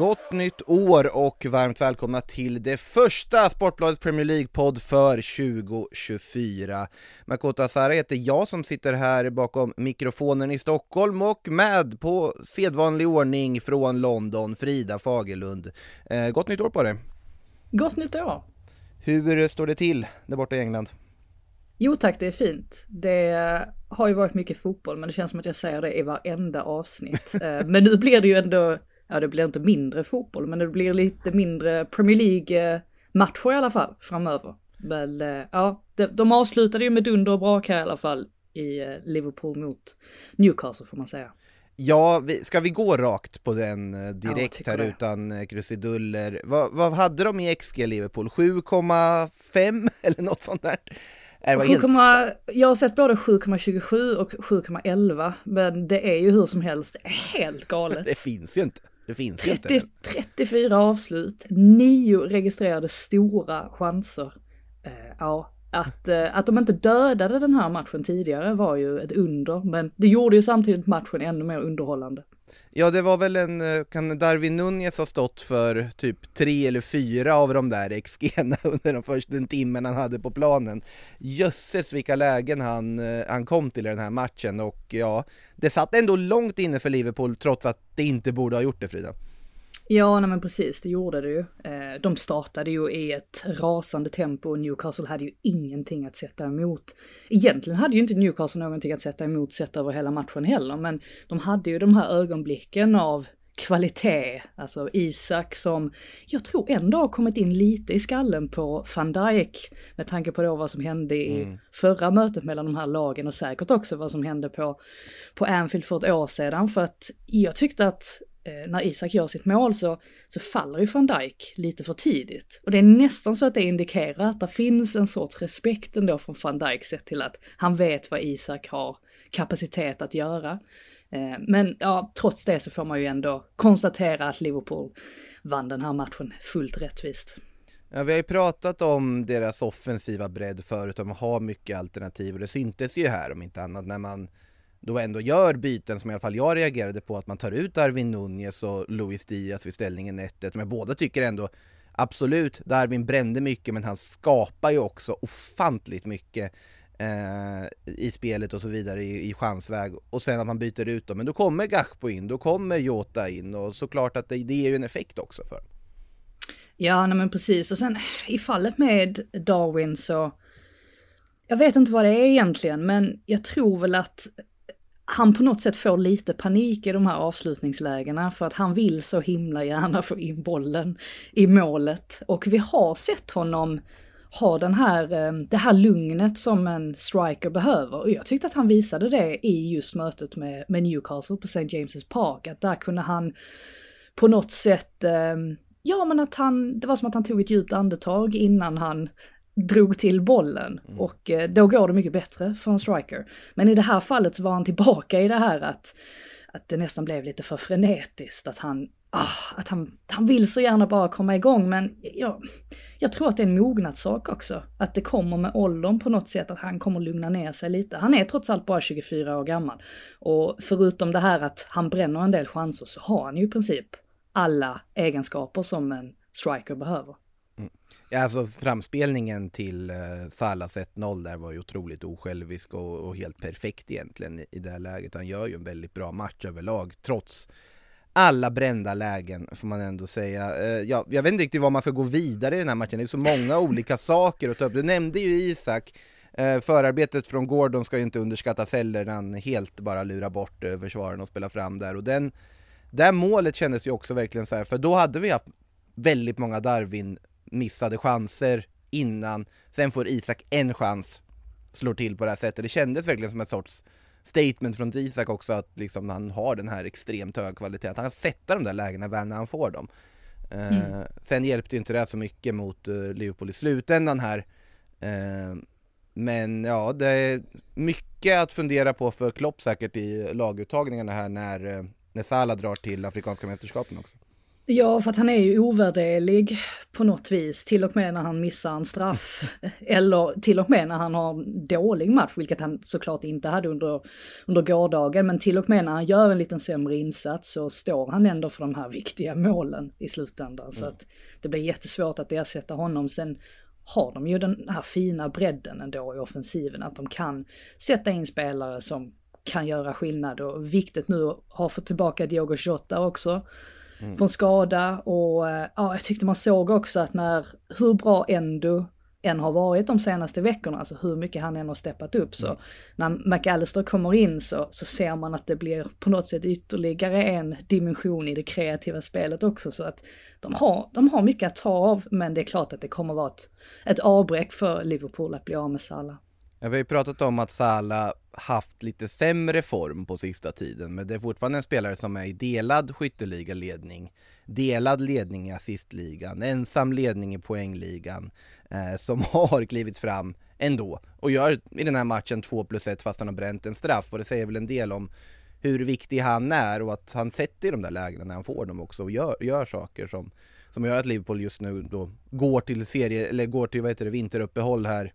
Gott nytt år och varmt välkomna till det första Sportbladet Premier League-podd för 2024. Makoto Asara heter jag som sitter här bakom mikrofonen i Stockholm och med på sedvanlig ordning från London, Frida Fagerlund. Eh, gott nytt år på dig! Gott nytt år! Hur står det till där borta i England? Jo tack, det är fint. Det har ju varit mycket fotboll, men det känns som att jag säger det i varenda avsnitt. Eh, men nu blir det ju ändå ja det blir inte mindre fotboll, men det blir lite mindre Premier League-matcher i alla fall framöver. Men eh, ja, de avslutade ju med dunder och brak här i alla fall i eh, Liverpool mot Newcastle får man säga. Ja, ska vi gå rakt på den eh, direkt ja, här det. utan krusiduller? Vad, vad hade de i XG Liverpool? 7,5 eller något sånt där? 7, helt... Jag har sett både 7,27 och 7,11 men det är ju hur som helst helt galet. det finns ju inte. Det finns 30, inte. 34 avslut, 9 registrerade stora chanser. Eh, ja, att, eh, att de inte dödade den här matchen tidigare var ju ett under, men det gjorde ju samtidigt matchen ännu mer underhållande. Ja, det var väl en, eh, kan Darwin Nunez ha stått för typ tre eller fyra av de där XG under de första timmen han hade på planen. Jösses vilka lägen han, eh, han kom till i den här matchen och ja, det satt ändå långt inne för Liverpool trots att det inte borde ha gjort det Frida. Ja, nej men precis, det gjorde det ju. Eh, de startade ju i ett rasande tempo och Newcastle hade ju ingenting att sätta emot. Egentligen hade ju inte Newcastle någonting att sätta emot sett över hela matchen heller, men de hade ju de här ögonblicken av kvalitet, alltså Isak som jag tror ändå har kommit in lite i skallen på van Dijk med tanke på då vad som hände i mm. förra mötet mellan de här lagen och säkert också vad som hände på, på Anfield för ett år sedan för att jag tyckte att Eh, när Isak gör sitt mål så, så faller ju van Dijk lite för tidigt. Och det är nästan så att det indikerar att det finns en sorts respekt ändå från van Dijk sett till att han vet vad Isak har kapacitet att göra. Eh, men ja, trots det så får man ju ändå konstatera att Liverpool vann den här matchen fullt rättvist. Ja, vi har ju pratat om deras offensiva bredd förut, de har mycket alternativ och det syntes ju här om inte annat när man då ändå gör byten som i alla fall jag reagerade på att man tar ut Darwin Nunez och Luis Diaz vid ställningen 1-1. Men båda tycker ändå absolut, Darwin brände mycket men han skapar ju också ofantligt mycket eh, i spelet och så vidare i, i chansväg. Och sen att man byter ut dem, men då kommer Gakpo in, då kommer Jota in och såklart att det, det ger ju en effekt också för Ja, nej men precis. Och sen i fallet med Darwin så jag vet inte vad det är egentligen, men jag tror väl att han på något sätt får lite panik i de här avslutningslägena för att han vill så himla gärna få in bollen i målet. Och vi har sett honom ha den här, eh, det här lugnet som en striker behöver. Och jag tyckte att han visade det i just mötet med, med Newcastle på St. James's Park. Att där kunde han på något sätt, eh, ja men att han, det var som att han tog ett djupt andetag innan han drog till bollen mm. och eh, då går det mycket bättre för en striker. Men i det här fallet så var han tillbaka i det här att, att det nästan blev lite för frenetiskt, att han, ah, att han, han vill så gärna bara komma igång men ja, jag tror att det är en mognadssak också. Att det kommer med åldern på något sätt, att han kommer lugna ner sig lite. Han är trots allt bara 24 år gammal. Och förutom det här att han bränner en del chanser så har han ju i princip alla egenskaper som en striker behöver. Ja, alltså framspelningen till eh, Salas 1-0 där var ju otroligt osjälvisk och, och, helt perfekt egentligen i, i det här läget. Han gör ju en väldigt bra match överlag trots alla brända lägen får man ändå säga. Eh, ja, jag vet inte riktigt vad man ska gå vidare i den här matchen, det är så många olika saker att ta upp. Du nämnde ju Isak, eh, förarbetet från Gordon ska ju inte underskattas heller när han helt bara lurar bort eh, försvararen och spelar fram där. Och den, det målet kändes ju också verkligen så här, för då hade vi haft väldigt många Darwin missade chanser innan, sen får Isak en chans, slår till på det här sättet. Det kändes verkligen som en sorts statement från Isak också att liksom han har den här extremt höga kvaliteten, att han kan sätta de där lägena väl när han får dem. Eh, mm. sen hjälpte inte det så mycket mot uh, Liverpool i slutändan här. Uh, men ja, det är mycket att fundera på för Klopp säkert i laguttagningarna här när, när Salah drar till Afrikanska mästerskapen också. Ja, för att han är ju ovärderlig på något vis, till och med när han missar en straff. Eller till och med när han har en dålig match, vilket han såklart inte hade under, under gårdagen. Men till och med när han gör en liten sämre insats så står han ändå för de här viktiga målen i slutändan. Mm. Så att det blir jättesvårt att ersätta honom. Sen har de ju den här fina bredden ändå i offensiven, att de kan sätta in spelare som kan göra skillnad. Och viktigt nu att ha fått tillbaka Diogo Jota också mm. från skada och ja, jag tyckte man såg också att när, hur bra ändå än har varit de senaste veckorna, alltså hur mycket han än har steppat upp så mm. när McAllister kommer in så, så ser man att det blir på något sätt ytterligare en dimension i det kreativa spelet också så att de har, de har mycket att ta av men det är klart att det kommer vara ett, ett avbräck för Liverpool att bli av med Salah. Ja, vi har ju pratat om att Salah haft lite sämre form på sista tiden, men det är fortfarande en spelare som är i delad skytteligaledning, delad ledning i assistligan, ensam ledning i poängligan, eh, som har klivit fram ändå och gör i den här matchen 2 plus 1 fast han har bränt en straff. Och det säger väl en del om hur viktig han är och att han sätter i de där lägena när han får dem också och gör, gör saker som, som gör att Liverpool just nu då går till serie, eller går till vad heter det, vinteruppehåll här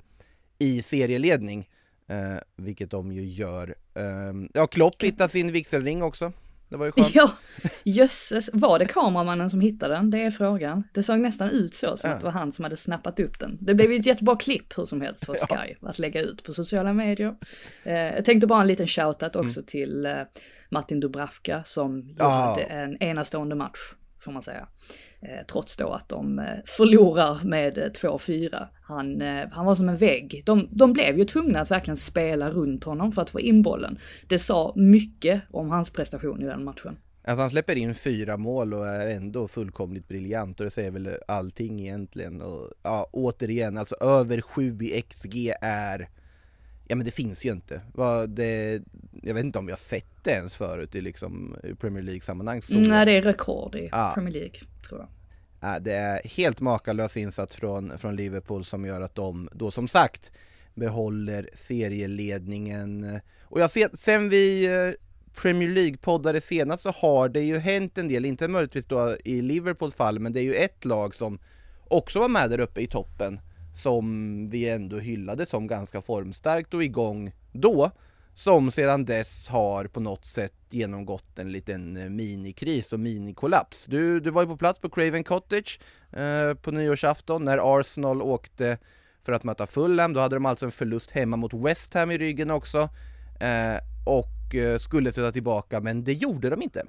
i serieledning, eh, vilket de ju gör. Eh, ja, Klopp hittar sin vigselring också. Det var ju skönt. Ja, jösses, var det kameramannen som hittade den? Det är frågan. Det såg nästan ut så, som ja. att det var han som hade snappat upp den. Det blev ju ett jättebra klipp hur som helst för Sky ja. att lägga ut på sociala medier. Eh, jag tänkte bara en liten shoutout också mm. till eh, Martin Dubravka som hade en enastående match får man säga. Eh, trots då att de eh, förlorar med eh, 2-4. Han, han var som en vägg. De, de blev ju tvungna att verkligen spela runt honom för att få in bollen. Det sa mycket om hans prestation i den matchen. Alltså han släpper in fyra mål och är ändå fullkomligt briljant och det säger väl allting egentligen. Och, ja, återigen, alltså över 7 i XG är Ja men det finns ju inte. Det, jag vet inte om vi har sett det ens förut i liksom Premier League-sammanhang. Nej det är rekord i ja. Premier League, tror jag. Ja, det är helt makalös insats från, från Liverpool som gör att de då som sagt behåller serieledningen. Och jag ser, sen vi eh, Premier League-poddade senast så har det ju hänt en del, inte möjligtvis då i Liverpools fall, men det är ju ett lag som också var med där uppe i toppen som vi ändå hyllade som ganska formstarkt och igång då, som sedan dess har på något sätt genomgått en liten eh, minikris och minikollaps. Du, du var ju på plats på Craven Cottage eh, på nyårsafton när Arsenal åkte för att möta Fulham. Då hade de alltså en förlust hemma mot West Ham i ryggen också eh, och eh, skulle sätta tillbaka, men det gjorde de inte.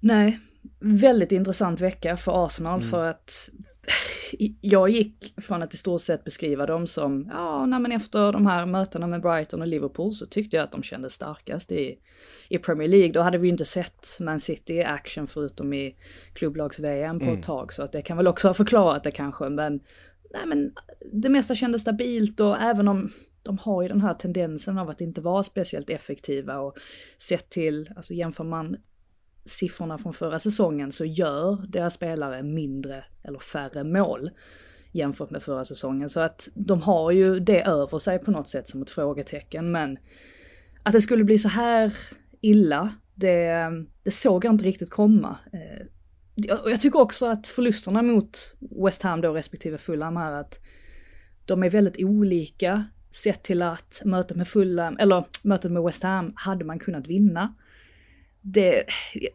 Nej, väldigt intressant vecka för Arsenal mm. för att jag gick från att i stort sett beskriva dem som, ja, nej men efter de här mötena med Brighton och Liverpool så tyckte jag att de kändes starkast i, i Premier League. Då hade vi ju inte sett Man City i action förutom i klubblags-VM på mm. ett tag, så att det kan väl också ha förklarat det kanske, men nej men det mesta kändes stabilt och även om de har ju den här tendensen av att inte vara speciellt effektiva och sett till, alltså jämför man siffrorna från förra säsongen så gör deras spelare mindre eller färre mål jämfört med förra säsongen. Så att de har ju det över sig på något sätt som ett frågetecken. Men att det skulle bli så här illa, det, det såg jag inte riktigt komma. Eh, jag tycker också att förlusterna mot West Ham då respektive Fulham här att de är väldigt olika sett till att mötet med Fulham, eller mötet med West Ham hade man kunnat vinna det,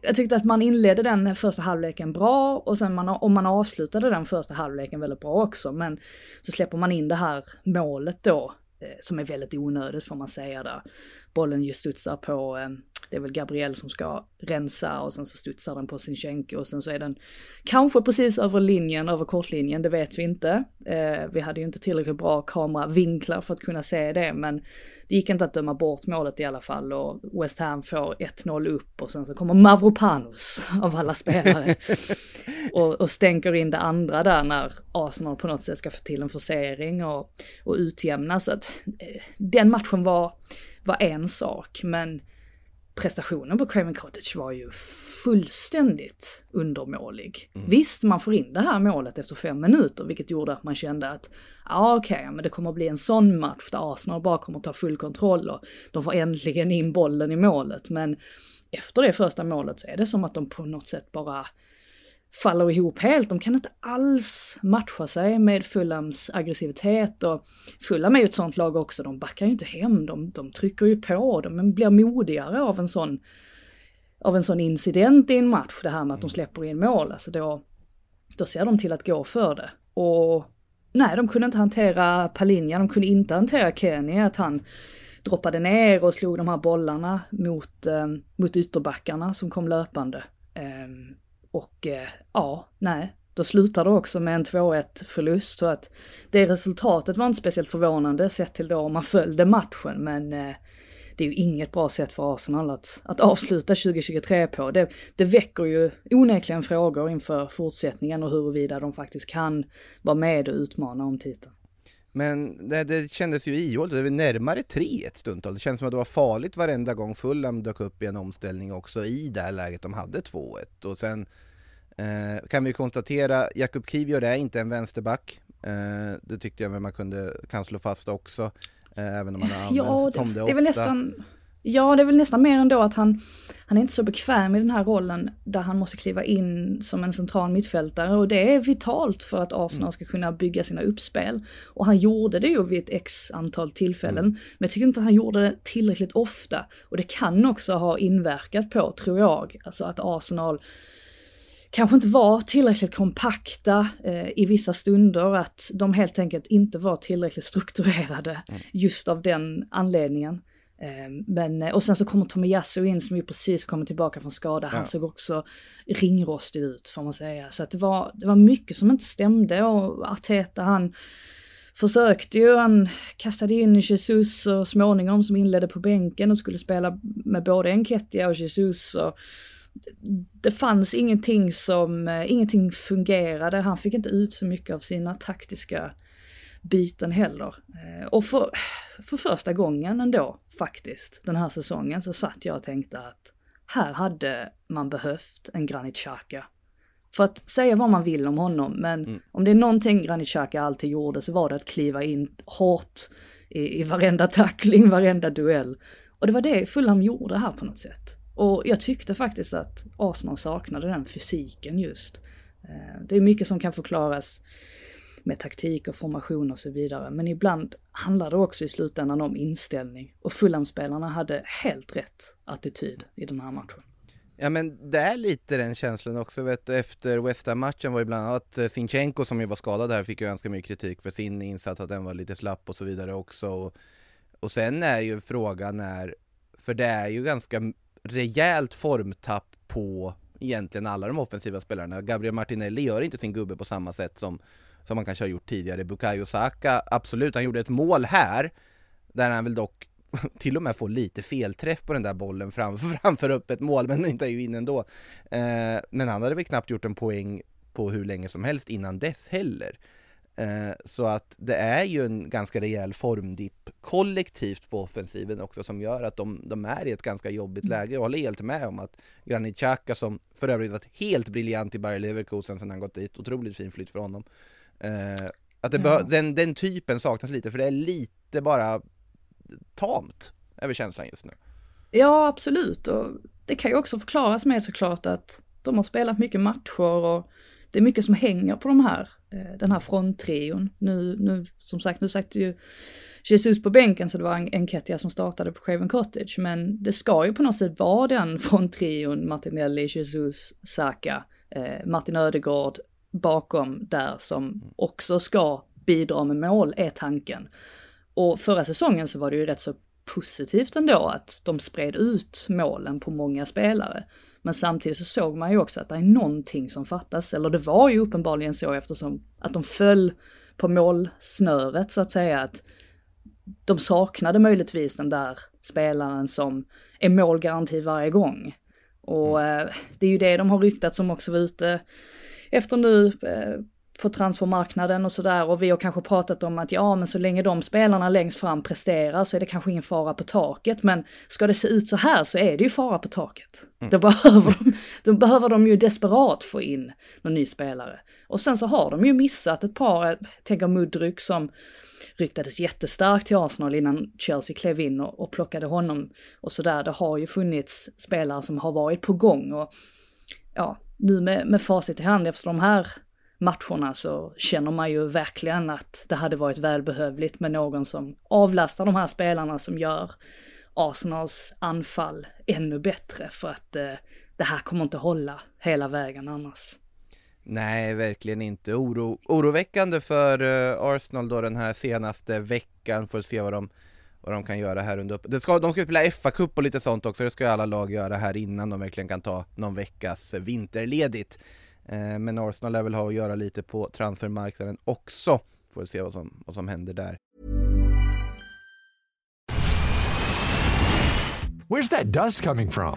jag tyckte att man inledde den första halvleken bra och sen man, om man avslutade den första halvleken väldigt bra också. Men så släpper man in det här målet då, eh, som är väldigt onödigt får man säga där. Bollen just studsar på, eh, det är väl Gabriel som ska rensa och sen så studsar den på sin Sinchenko och sen så är den kanske precis över linjen, över kortlinjen, det vet vi inte. Eh, vi hade ju inte tillräckligt bra kameravinklar för att kunna se det, men det gick inte att döma bort målet i alla fall och West Ham får 1-0 upp och sen så kommer Mavropanos av alla spelare och, och stänker in det andra där när Arsenal på något sätt ska få till en forcering och, och utjämna. Så att eh, den matchen var, var en sak, men prestationen på Craven Cottage var ju fullständigt undermålig. Mm. Visst, man får in det här målet efter fem minuter, vilket gjorde att man kände att ja, okej, okay, men det kommer att bli en sån match där Arsenal bara kommer att ta full kontroll och de får äntligen in bollen i målet. Men efter det första målet så är det som att de på något sätt bara faller ihop helt. De kan inte alls matcha sig med Fulhams aggressivitet och Fulham är ju ett sånt lag också, de backar ju inte hem, de, de trycker ju på, de blir modigare av en sån av en sån incident i en match, det här med att de släpper in mål, alltså då, då ser de till att gå för det. Och nej, de kunde inte hantera Palinja, de kunde inte hantera Kenny, att han droppade ner och slog de här bollarna mot, eh, mot ytterbackarna som kom löpande. Eh, och eh, ja, nej, då slutar det också med en 2-1 förlust. Så att det resultatet var inte speciellt förvånande sett till då om man följde matchen, men eh, det är ju inget bra sätt för Arsenal att, att avsluta 2023 på. Det, det väcker ju onekligen frågor inför fortsättningen och huruvida de faktiskt kan vara med och utmana om titeln. Men det, det kändes ju ihåligt, det var närmare 3 ett stundtal. Det kändes som att det var farligt varenda gång Fulham dök upp i en omställning också i det här läget de hade 2-1. Och sen eh, kan vi konstatera, Jakub Kivior är inte en vänsterback. Eh, det tyckte jag man kunde kan slå fast också. Eh, även om man har använt ja, det, det, det är väl nästan Ja, det är väl nästan mer ändå att han, han är inte så bekväm i den här rollen där han måste kliva in som en central mittfältare och det är vitalt för att Arsenal mm. ska kunna bygga sina uppspel. Och han gjorde det ju vid ett x antal tillfällen, mm. men jag tycker inte att han gjorde det tillräckligt ofta. Och det kan också ha inverkat på, tror jag, alltså att Arsenal kanske inte var tillräckligt kompakta eh, i vissa stunder, att de helt enkelt inte var tillräckligt strukturerade mm. just av den anledningen. Ehm, men, och sen så kommer Tomiyasu in som ju precis kommer tillbaka från skada. Han ja. såg också ringrostig ut får man säga. Så att det var, det var mycket som inte stämde och Arteta han försökte ju, han kastade in Jesus och småningom som inledde på bänken och skulle spela med både Enketia och Jesus. Och det fanns ingenting som, eh, ingenting fungerade. Han fick inte ut så mycket av sina taktiska byten heller. Eh, och för, för första gången ändå, faktiskt, den här säsongen så satt jag och tänkte att här hade man behövt en Granit Xhaka. För att säga vad man vill om honom, men mm. om det är någonting Granit Xhaka alltid gjorde så var det att kliva in hårt i, i varenda tackling, varenda duell. Och det var det Fulham gjorde här på något sätt. Och jag tyckte faktiskt att Arsenal saknade den fysiken just. Eh, det är mycket som kan förklaras med taktik och formation och så vidare. Men ibland handlar det också i slutändan om inställning. Och Fulham-spelarna hade helt rätt attityd i den här matchen. Ja men det är lite den känslan också, vet, efter West Ham-matchen var ju bland annat eh, Sinchenko som ju var skadad här fick ju ganska mycket kritik för sin insats, att den var lite slapp och så vidare också. Och, och sen är ju frågan när, för det är ju ganska rejält formtapp på egentligen alla de offensiva spelarna. Gabriel Martinelli gör inte sin gubbe på samma sätt som som man kanske har gjort tidigare. Bukayo Saka, absolut, han gjorde ett mål här, där han väl dock till och med får lite felträff på den där bollen framför, framför öppet mål, men inte ju in ändå. Eh, men han hade väl knappt gjort en poäng på hur länge som helst innan dess heller. Eh, så att det är ju en ganska rejäl formdipp kollektivt på offensiven också som gör att de, de är i ett ganska jobbigt mm. läge. Jag håller helt med om att Granit Xhaka som för övrigt varit helt briljant i Bayer Leverkusen sedan han gått dit, otroligt fin flytt för honom. Eh, att det ja. den, den typen saknas lite, för det är lite bara tamt över känslan just nu. Ja, absolut. Och det kan ju också förklaras med såklart att de har spelat mycket matcher och det är mycket som hänger på de här, eh, den här fronttrion. Nu, nu, som sagt, nu sagt ju Jesus på bänken så det var Enketia som startade på Craven Cottage, men det ska ju på något sätt vara den fronttrion, Martinelli, Jesus, Saka, eh, Martin Ödegård, bakom där som också ska bidra med mål, är tanken. Och förra säsongen så var det ju rätt så positivt ändå att de spred ut målen på många spelare. Men samtidigt så såg man ju också att det är någonting som fattas, eller det var ju uppenbarligen så eftersom att de föll på målsnöret så att säga, att de saknade möjligtvis den där spelaren som är målgaranti varje gång. Och eh, det är ju det de har ryktat som också var ute efter nu eh, på transfermarknaden och sådär och vi har kanske pratat om att ja men så länge de spelarna längst fram presterar så är det kanske ingen fara på taket men ska det se ut så här så är det ju fara på taket. Mm. Då, behöver de, då behöver de ju desperat få in någon ny spelare. Och sen så har de ju missat ett par, jag tänker Mudryk som ryktades jättestarkt till Arsenal innan Chelsea klev in och, och plockade honom och sådär. Det har ju funnits spelare som har varit på gång och ja, nu med, med facit i hand efter de här matcherna så känner man ju verkligen att det hade varit välbehövligt med någon som avlastar de här spelarna som gör Arsenals anfall ännu bättre för att eh, det här kommer inte hålla hela vägen annars. Nej, verkligen inte. Oro, oroväckande för uh, Arsenal då den här senaste veckan. Får se vad de, vad de kan göra här under upp. Det ska, de ska spela FA-cup och lite sånt också. Det ska ju alla lag göra här innan de verkligen kan ta någon veckas vinterledigt. Eh, men Arsenal lär väl ha att göra lite på transfermarknaden också. Får se vad som, vad som händer där. Where's that dust coming from?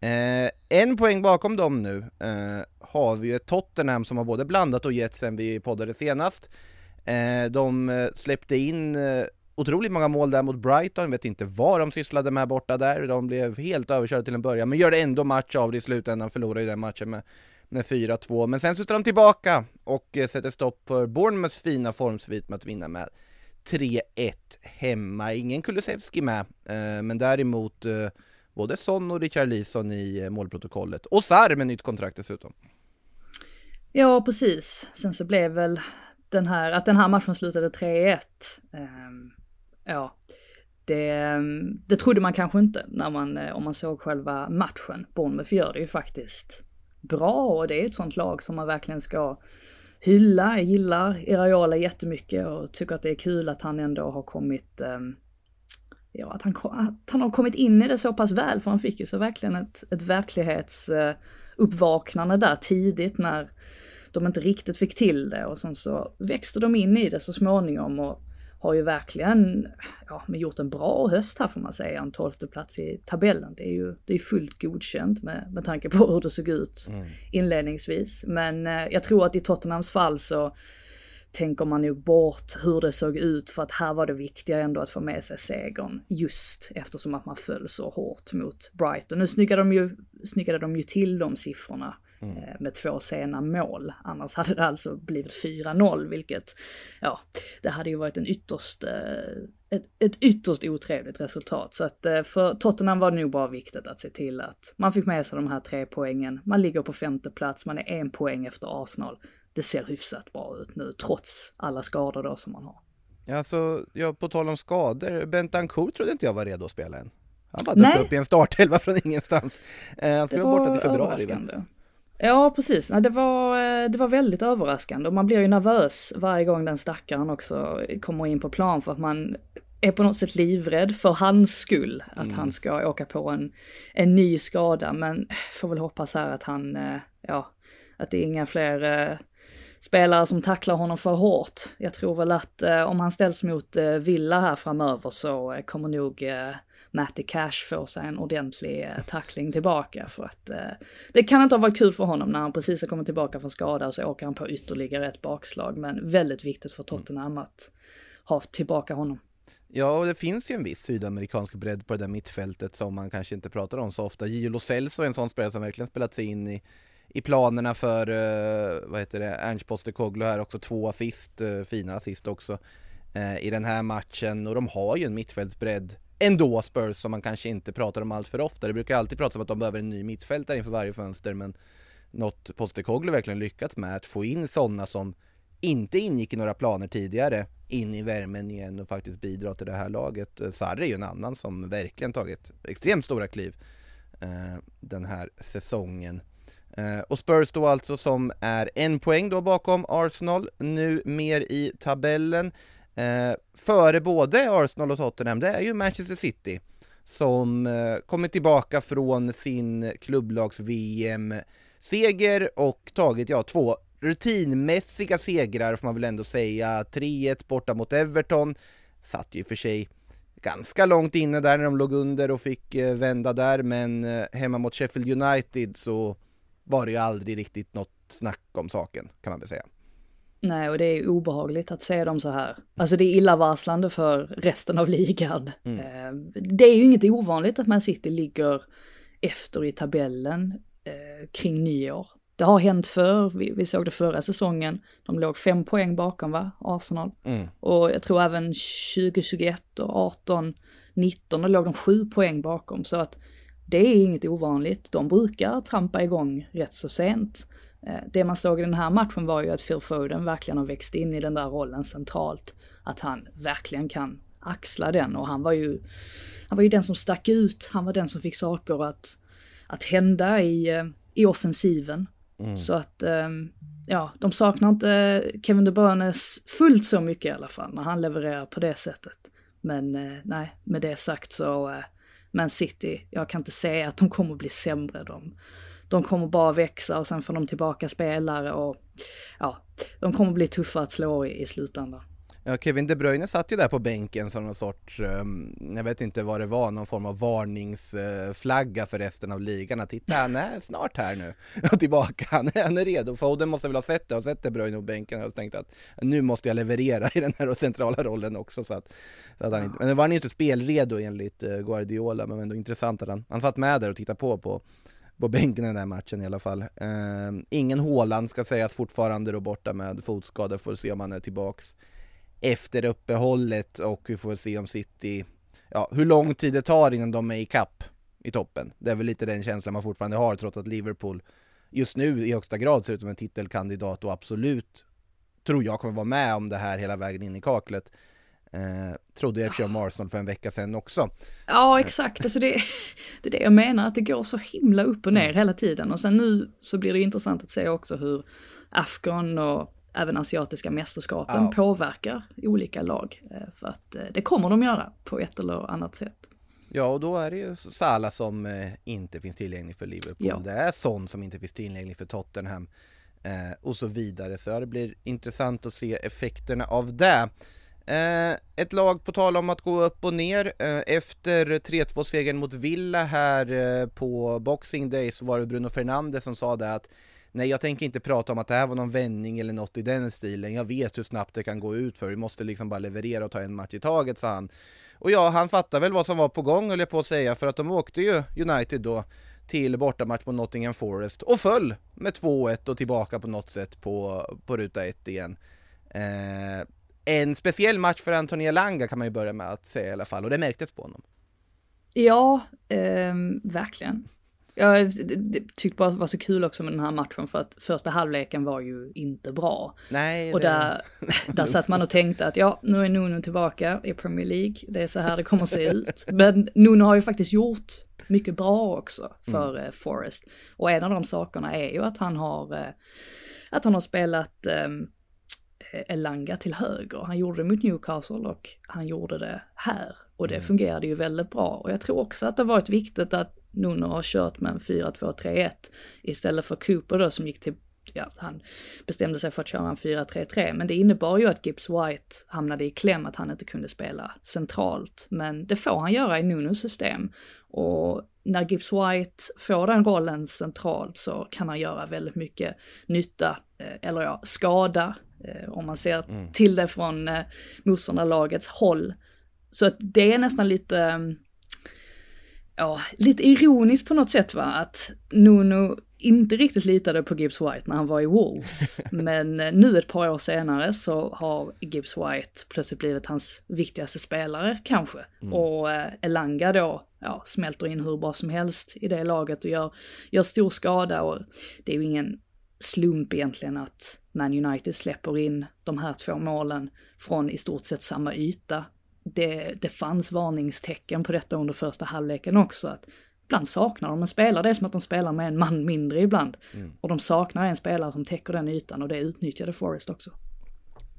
Eh, en poäng bakom dem nu eh, har vi ju ett Tottenham som har både blandat och gett sen vi poddade senast. Eh, de eh, släppte in eh, otroligt många mål där mot Brighton, vet inte vad de sysslade med borta där. De blev helt överkörda till en början, men gör det ändå match av det i slutändan, förlorar ju den matchen med, med 4-2. Men sen så de tillbaka och eh, sätter stopp för Bournemouths fina formsvit med att vinna med 3-1 hemma. Ingen Kulusevski med, eh, men däremot både Son och Richard Lison i eh, målprotokollet. Och Sarr med nytt kontrakt dessutom. Ja, precis. Sen så blev väl den här, att den här matchen slutade 3-1. Eh, ja, det, ehm, det trodde man kanske inte när man, eh, om man såg själva matchen. Bournemouth gör det ju faktiskt bra och det är ett sånt lag som man verkligen ska hylla. Jag gillar Iraola jättemycket och tycker att det är kul att han ändå har kommit eh, ja, att, han, att han har kommit in i det så pass väl, för han fick ju så verkligen ett, ett verklighetsuppvaknande där tidigt när de inte riktigt fick till det och sen så växte de in i det så småningom och har ju verkligen ja, men gjort en bra höst här får man säga, en tolfte plats i tabellen. Det är ju det är fullt godkänt med, med tanke på hur det såg ut mm. inledningsvis. Men eh, jag tror att i Tottenhams fall så tänker man nog bort hur det såg ut för att här var det viktiga ändå att få med sig segern just eftersom att man föll så hårt mot Brighton. Nu snyggade de ju, snyggade de ju till de siffrorna mm. Eh, med två sena mål. Annars hade det alltså blivit 4-0 vilket, ja, det hade ju varit en ytterst, eh, ett, ett ytterst otrevligt resultat. Så att eh, för Tottenham var det nog bara viktigt att se till att man fick med sig de här tre poängen. Man ligger på femte plats, man är en poäng efter Arsenal det ser hyfsat bra ut nu trots alla skador då som man har. Ja, alltså, ja, på tal om skador, Bentancourt trodde inte jag var redo att spela än. Han bara dök upp i en startelva från ingenstans. Eh, han skulle vara borta till februari. Ja, precis. Det var, eh, det var väldigt överraskande och man blir ju nervös varje gång den stackaren också kommer in på plan för att man är på något sätt livrädd för hans skull att mm. han ska åka på en, en ny skada. Men får väl hoppas här att han, eh, ja, att det är inga fler spelare som tacklar honom för hårt. Jag tror väl att eh, om han ställs mot eh, Villa här framöver så eh, kommer nog eh, Matty Cash få sig en ordentlig eh, tackling tillbaka för att eh, det kan inte ha varit kul för honom när han precis har kommit tillbaka från skada så åker han på ytterligare ett bakslag men väldigt viktigt för Tottenham att ha tillbaka honom. Ja, och det finns ju en viss sydamerikansk bredd på det där mittfältet som man kanske inte pratar om så ofta. Gio Lo Celso är en sån spelare som verkligen spelat sig in i i planerna för, uh, vad heter det, Ernst Postecoglou här också, två assist, uh, fina assist också uh, i den här matchen och de har ju en mittfältsbredd ändå Spurs som man kanske inte pratar om allt för ofta. Det brukar alltid pratas om att de behöver en ny mittfältare inför varje fönster men något Postecoglou verkligen lyckats med att få in sådana som inte ingick i några planer tidigare in i värmen igen och faktiskt bidra till det här laget. Sarri är ju en annan som verkligen tagit extremt stora kliv eh, den här säsongen. Eh, och Spurs då alltså som är en poäng då bakom Arsenal, nu mer i tabellen. Eh, före både Arsenal och Tottenham, det är ju Manchester City som eh, tillbaka från sin klubblags-VM-seger och tagit, ja, två rutinmässiga segrar får man väl ändå säga. 3-1 borta mot Everton, satt ju för sig ganska långt inne där när de låg under och fick eh, vända där, men eh, hemma mot Sheffield United så var det ju aldrig riktigt något snack om saken, kan man väl säga. Nej, och det är obehagligt att se dem så här. Alltså det är illavarslande för resten av ligan. Mm. Eh, det är ju inget ovanligt att Man City ligger efter i tabellen eh, kring nyår. Det har hänt förr, vi, vi, såg det förra säsongen. De låg fem poäng bakom va, Arsenal. Mm. Och jag tror även 2021 och 18, 19, då låg de sju poäng bakom. Så att det är inget ovanligt. De brukar trampa igång rätt så sent. Eh, det man såg i den här matchen var ju att Phil Foden verkligen har växt in i den där rollen centralt. Att han verkligen kan axla den och han var ju, han var ju den som stack ut. Han var den som fick saker att, att hända i, eh, i offensiven. Mm. Så att, ehm, ja, de saknar inte Kevin De Bruyne fullt så mycket i alla fall när han levererar på det sättet. Men eh, nej, med det sagt så men City, jag kan inte säga att de kommer bli sämre. De, de kommer bara växa och sen får de tillbaka spelare och ja, de kommer bli tuffa att slå i, i slutändan. Ja, Kevin De Bruyne satt ju där på bänken som någon sorts, um, jag vet inte vad det var, någon form av varningsflagga för resten av ligan. Att titta, han är snart här nu och tillbaka, han är, han är redo. Foden måste väl ha sett det, och sett De Bruyne på bänken och tänkt att nu måste jag leverera i den här centrala rollen också. Så att, så att han inte, men nu var han ju inte spelredo enligt eh, Guardiola, men ändå intressant att han, han satt med där och tittade på på på bänken i den här matchen i alla fall. Eh, ingen Håland ska sägas fortfarande då borta med fotskada, får se om han är tillbaks efter uppehållet och vi får se om City, ja hur lång tid det tar innan de är i kapp i toppen. Det är väl lite den känslan man fortfarande har trots att Liverpool just nu i högsta grad ser ut som en titelkandidat och absolut tror jag kommer vara med om det här hela vägen in i kaklet. Eh, trodde jag i om Arsenal för en vecka sedan också. Ja, exakt. Alltså det, det är det jag menar, att det går så himla upp och ner mm. hela tiden. Och sen nu så blir det intressant att se också hur Afghan och även asiatiska mästerskapen ja. påverkar olika lag. Eh, för att eh, det kommer de göra på ett eller annat sätt. Ja, och då är det ju Sala som eh, inte finns tillgänglig för Liverpool. Ja. Det är Son som inte finns tillgänglig för Tottenham och så vidare. Så det blir intressant att se effekterna av det. Ett lag på tal om att gå upp och ner. Efter 3-2 segern mot Villa här på Boxing Day så var det Bruno Fernandes som sa det att Nej, jag tänker inte prata om att det här var någon vändning eller något i den stilen. Jag vet hur snabbt det kan gå ut för. Vi måste liksom bara leverera och ta en match i taget, sa han. Och ja, han fattar väl vad som var på gång, höll jag på att säga, för att de åkte ju United då till bortamatch mot Nottingham Forest och föll med 2-1 och tillbaka på något sätt på, på ruta 1 igen. Eh, en speciell match för Antonia Langa kan man ju börja med att säga i alla fall, och det märktes på honom. Ja, eh, verkligen. Jag tyckte bara det var så kul också med den här matchen för att första halvleken var ju inte bra. Nej. Och där, där satt man och tänkte att ja, nu är Nuno tillbaka i Premier League. Det är så här det kommer att se ut. Men Nuno har ju faktiskt gjort mycket bra också för mm. Eh, Forest. Och en av de sakerna är ju att han har, eh, att han har spelat um, Elanga till höger. Han gjorde det mot Newcastle och han gjorde det här. Och det mm. fungerade ju väldigt bra. Och jag tror också att det har varit viktigt att Nuno har kört med en 4-2-3-1 istället för Cooper då som gick till ja, han bestämde sig för att köra en 4-3-3, men det innebar ju att Gibbs White hamnade i kläm, att han inte kunde spela centralt. Men det får han göra i Nunos system. Och när Gibbs White får den rollen centralt så kan han göra väldigt mycket nytta, eh, eller ja, skada, eh, om man ser mm. till det från eh, motståndarlagets håll. Så att det är nästan lite ja, lite ironiskt på något sätt va, att Nuno inte riktigt litade på Gibbs White när han var i Wolves. Men eh, nu ett par år senare så har Gibbs White plötsligt blivit hans viktigaste spelare kanske. Mm. Och eh, Elanga då, ja, smälter in hur bra som helst i det laget och gör, gör stor skada. Och det är ju ingen slump egentligen att Man United släpper in de här två målen från i stort sett samma yta. Det, det fanns varningstecken på detta under första halvleken också. Att ibland saknar de en spelare, det är som att de spelar med en man mindre ibland. Mm. Och de saknar en spelare som täcker den ytan och det utnyttjade Forrest också.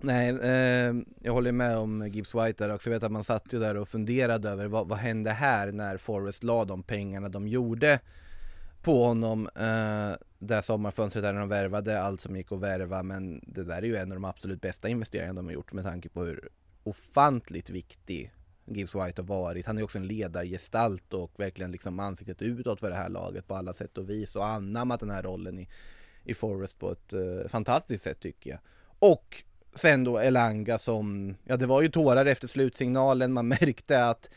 Nej, eh, jag håller med om Gibbs White där också. Jag vet att man satt ju där och funderade över vad, vad hände här när Forrest la de pengarna de gjorde på honom eh, det sommarfönstret där de värvade allt som gick att värva men det där är ju en av de absolut bästa investeringarna de har gjort med tanke på hur ofantligt viktig Gibbs White har varit. Han är också en ledargestalt och verkligen liksom ansiktet utåt för det här laget på alla sätt och vis och anammat den här rollen i, i Forest på ett uh, fantastiskt sätt tycker jag. Och sen då Elanga som, ja det var ju tårar efter slutsignalen, man märkte att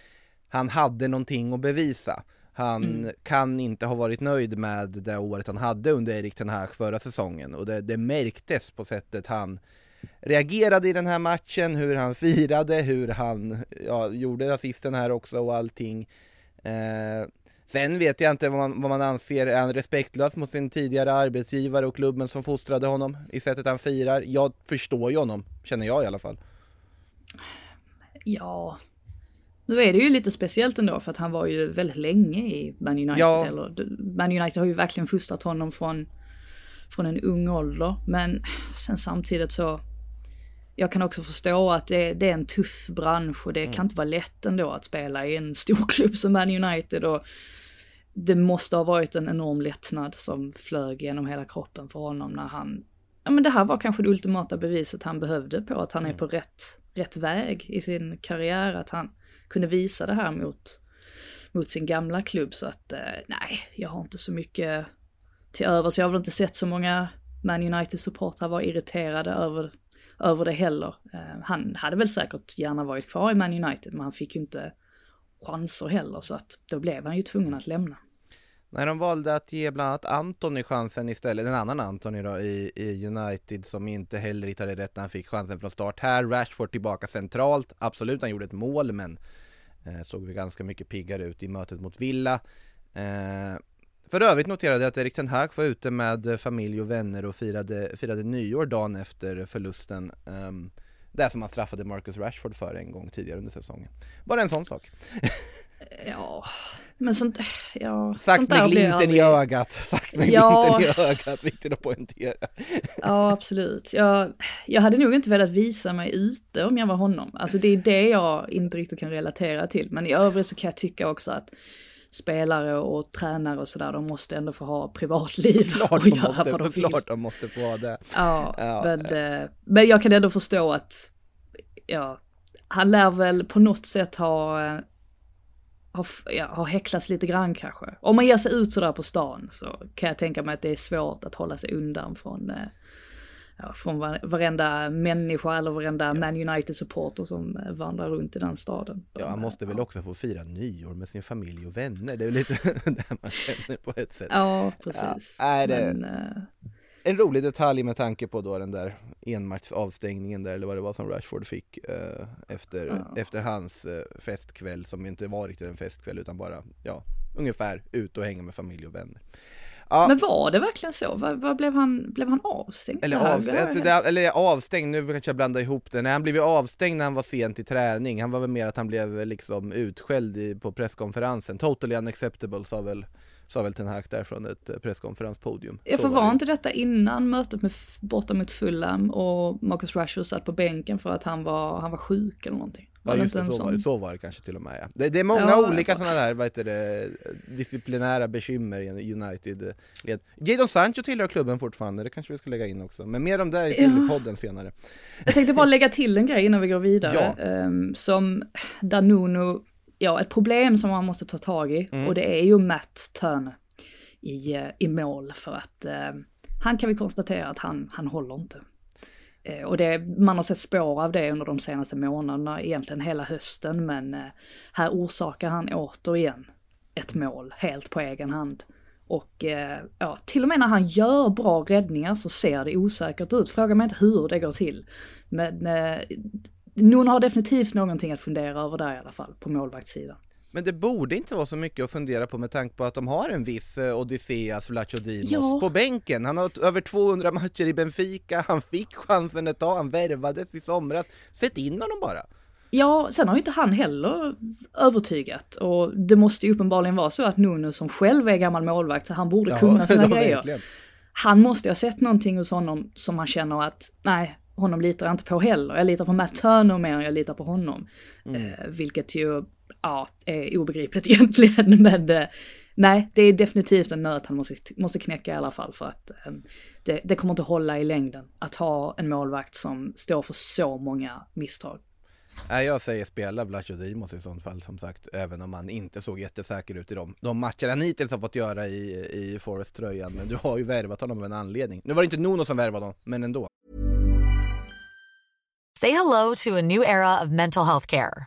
han hade någonting att bevisa. Han mm. kan inte ha varit nöjd med det året han hade under Erik Ten Hag förra säsongen och det, det märktes på sättet han reagerade i den här matchen, hur han firade, hur han ja, gjorde assisten här också och allting. Eh, sen vet jag inte vad man, vad man anser, är han respektlös mot sin tidigare arbetsgivare och klubben som fostrade honom i sättet han firar? Jag förstår ju honom, känner jag i alla fall. Ja, nu är det ju lite speciellt ändå för att han var ju väldigt länge i Man United. Ja. Eller, Man United har ju verkligen fostrat honom från, från en ung ålder. Men sen samtidigt så jag kan också förstå att det, det är en tuff bransch och det mm. kan inte vara lätt ändå att spela i en stor klubb som Man United. Och det måste ha varit en enorm lättnad som flög genom hela kroppen för honom när han, ja men det här var kanske det ultimata beviset han behövde på att han mm. är på rätt, rätt väg i sin karriär, att han kunde visa det här mot, mot sin gamla klubb. Så att eh, nej, jag har inte så mycket till över, så jag har väl inte sett så många Man United-supportrar vara irriterade över över det heller. Eh, han hade väl säkert gärna varit kvar i Man United, men han fick ju inte chanser heller, så att då blev han ju tvungen att lämna. När de valde att ge bland annat Antoni chansen istället, en annan Antoni då i, i United som inte heller hittade rätt när han fick chansen från start här. Rashford tillbaka centralt, absolut han gjorde ett mål men eh, såg vi ganska mycket piggare ut i mötet mot Villa. Eh, för övrigt noterade jag att Erik Ten Hag var ute med familj och vänner och firade, firade nyår dagen efter förlusten. Um, det som han straffade Marcus Rashford för en gång tidigare under säsongen. Bara en sån sak. ja, men sånt, ja, Sagt sånt med glimten i ögat, sagt med ja. glimten i ögat, viktigt att poängtera. ja, absolut. Jag, jag hade nog inte velat visa mig ute om jag var honom. Alltså det är det jag inte riktigt kan relatera till. Men i övrigt så kan jag tycka också att spelare och tränare och sådär, de måste ändå få ha privatliv klart och göra måste, vad de vill. Klart de måste få ha det. Ja, ja. Men, eh, men jag kan ändå förstå att, ja, han lär väl på något sätt ha, eh, ha, ja, ha häcklats lite grann kanske. Om man ger sig ut sådär på stan så kan jag tänka mig att det är svårt att hålla sig undan från eh, ja, från varenda människa eller varenda ja. Man United-supporter som eh, vandrar runt i den staden. De, ja, han måste väl också få fira nyår med sin familj och vänner. Det är lite det man känner på ett sätt. Ja, precis. Ja, är det... Men, uh... En rolig detalj med tanke på då den där enmatchsavstängningen där, eller vad det var som Rashford fick uh, efter, ja. efter hans uh, festkväll som inte var riktigt en festkväll utan bara, ja, ungefär ut och hänga med familj och vänner. Ja. Men var det verkligen så? Vad, blev, han, blev han avstängd? Eller, avstängd, det, eller avstängd, nu kanske jag blandar ihop det. Nej, han blev ju avstängd när han var sent i träning. Han var väl mer att han blev liksom utskälld i, på presskonferensen. Totally unacceptable sa väl sa väl Ten Hag där från ett eh, presskonferenspodium. Ja, för var, var inte detta innan mötet med, borta mot Fulham och Marcus Rashford satt på bänken för att han var, han var sjuk eller någonting? Ja just det, så, var det, så var det kanske till och med ja. Det, det är många ja, olika sådana där, vad heter det, disciplinära bekymmer i United led. Jadon Sancho tillhör klubben fortfarande, det kanske vi ska lägga in också, men mer om det i ja. podden senare. Jag tänkte bara lägga till en grej innan vi går vidare, ja. um, som Danuno, ja ett problem som man måste ta tag i, mm. och det är ju Matt Turner i, eh, i mål, för att uh, han kan vi konstatera att han, han håller inte. Eh, och det, man har sett spår av det under de senaste månaderna, egentligen hela hösten, men eh, här orsakar han återigen ett mål helt på egen hand. Och eh, ja, till och med när han gör bra räddningar så ser det osäkert ut. Fråga mig inte hur det går till. Men eh, någon har definitivt någonting att fundera över där i alla fall, på målvaktssidan. Men det borde inte vara så mycket att fundera på med tanke på att de har en viss eh, Odysseas Vlachodimos Ja. på bänken. Han har över 200 matcher i Benfica, han fick chansen ett tag, han värvades i somras. Sätt in honom bara! Ja, sen har ju inte han heller övertygat. Och det måste ju uppenbarligen vara så att Nuno som själv är gammal målvakt, så han borde kunna sina ja, grejer. verkligen. Han måste ju ha sett någonting hos honom som han känner att, nej, honom litar jag inte på heller. Jag litar på Matt Turner mer än jag litar på honom. Eh, vilket ju, ja, är obegripligt egentligen. Men eh, nej, det är definitivt en nöt han måste, måste knäcka i alla fall. För att eh, det, det kommer inte hålla i längden att ha en målvakt som står för så många misstag. Nej, jag säger spela Vlachodimos i sånt fall som sagt, även om han inte såg jättesäker ut i dem. De matcher han hittills har fått göra i, i Forest-tröjan, men du har ju värvat honom av en anledning. Nu var det inte Nuno som värvade honom, men ändå. Say hello to a new era of mental health care.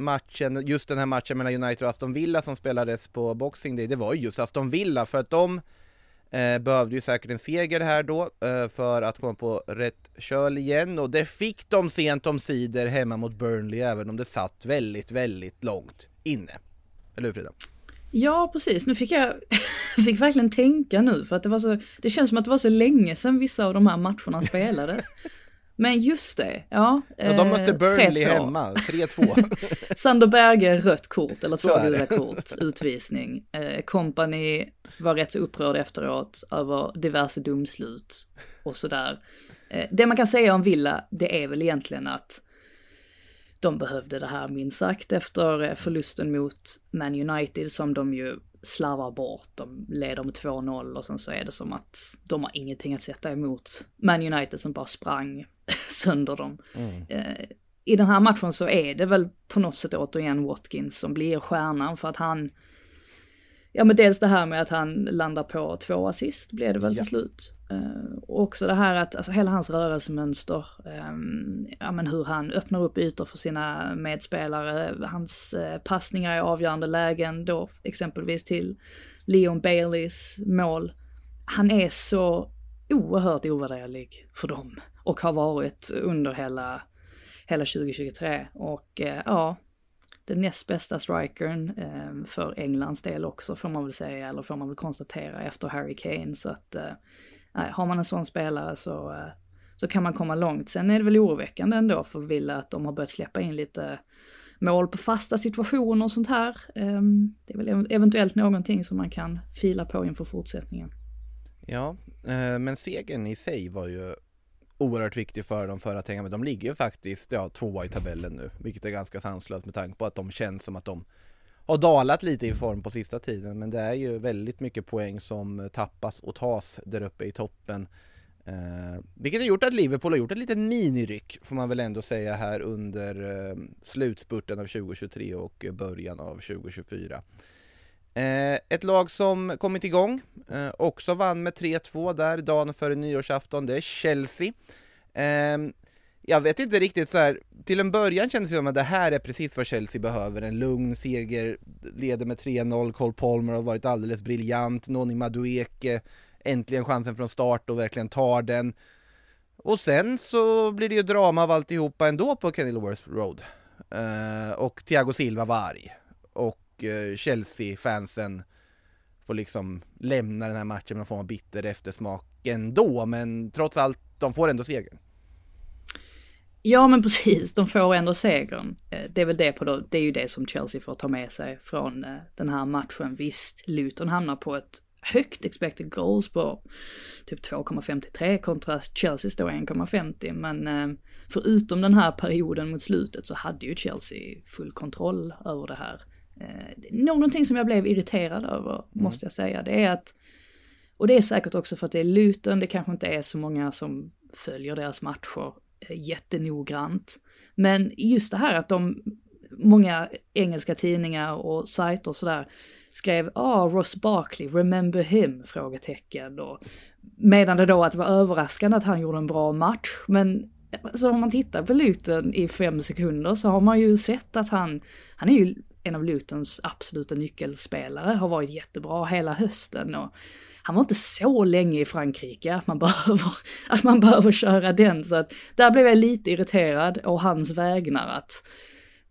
matchen, just den här matchen mellan United och Aston Villa som spelades på Boxing Day, det var ju just Aston Villa för att de eh, behövde ju säkert en seger här då eh, för att komma på rätt köl igen och det fick de sent om sidor hemma mot Burnley även om det satt väldigt, väldigt långt inne. Eller hur Frida? Ja, precis. Nu fick jag fick verkligen tänka nu för att det var så, det känns som att det var så länge sedan vissa av de här matcherna spelades. Men just det, ja. Ja, de mötte eh, Burnley 3-2. hemma, 3-2. Sander Berge rött kort, eller två gula kort, utvisning. Eh, Company var rätt så upprörd efteråt över diverse domslut och sådär. Eh, det man kan säga om Villa, det är väl egentligen att de behövde det här minst sagt efter eh, förlusten mot Man United som de ju slarvar bort. De leder med 2-0 och sen så är det som att de har ingenting att sätta emot Man United som bara sprang sönder dem. Eh, I den här matchen så är det väl på något sätt återigen Watkins som blir stjärnan för att han Ja men dels det här med att han landar på två assist blev det väl till slut. Eh, och också det här att, alltså hela hans rörelsemönster, ehm, ja men hur han öppnar upp ytor för sina medspelare, hans eh, passningar i avgörande lägen då exempelvis till Leon Baileys mål. Han är så oerhört ovärderlig för dem och har varit under hela, hela 2023. Och eh, ja, den näst bästa strikern eh, för Englands del också får man väl säga, eller får man väl konstatera efter Harry Kane. Så att eh, nej, har man en sån spelare så, eh, så kan man komma långt. Sen är det väl oroväckande ändå för Villa att de har börjat släppa in lite mål på fasta situationer och sånt här. Ehm, det är väl eventuellt någonting som man kan fila på inför fortsättningen. Ja, eh, men segern i sig var ju oerhört viktig för dem för att hänga med. De ligger ju faktiskt ja, tvåa i tabellen nu, vilket är ganska sanslöst med tanke på att de känns som att de har dalat lite i form på sista tiden. Men det är ju väldigt mycket poäng som tappas och tas där uppe i toppen. Eh, vilket har gjort att Liverpool har gjort ett litet miniryck får man väl ändå säga här under eh, slutspurten av 2023 och början av 2024. Eh, ett lag som kommit igång, eh, också vann med 3-2 där dagen före nyårsafton, det är Chelsea. Eh, jag vet inte riktigt så här. till en början kändes det som att det här är precis vad Chelsea behöver, en lugn seger, leder med 3-0, Cole Palmer har varit alldeles briljant, Noni Madueke, äntligen chansen från start och verkligen tar den. Och sen så blir det ju drama av alltihopa ändå på Kenilworth Road. Uh, och Thiago Silva var arg. Och uh, Chelsea-fansen får liksom lämna den här matchen med någon form av bitter eftersmak ändå, men trots allt, de får ändå segern. Ja men precis, de får ändå segern. Eh, det är väl det på då, det är ju det som Chelsea får ta med sig från eh, den här matchen. Visst, Luton hamnar på ett högt expected goals på typ 2,53 kontra Chelseas då 1,50. Men eh, förutom den här perioden mot slutet så hade ju Chelsea full kontroll över det här. Någonting som jag blev irriterad över, mm. måste jag säga, det är att, och det är säkert också för att det är Luton, det kanske inte är så många som följer deras matcher Eh, jättenoggrant. Men just det här att de, många engelska tidningar och sajter och sådär skrev ah, Ross Barkley, remember him? Frågetecken. Och, medan det då att det var överraskande att han gjorde en bra match. Men så om man tittar på Luton i fem sekunder så har man ju sett att han, han är ju en av Lutons absoluta nyckelspelare, har varit jättebra hela hösten. Och han var inte så länge i Frankrike att man behöver, att man behöver köra den. Så att där blev jag lite irriterad och hans vägnar att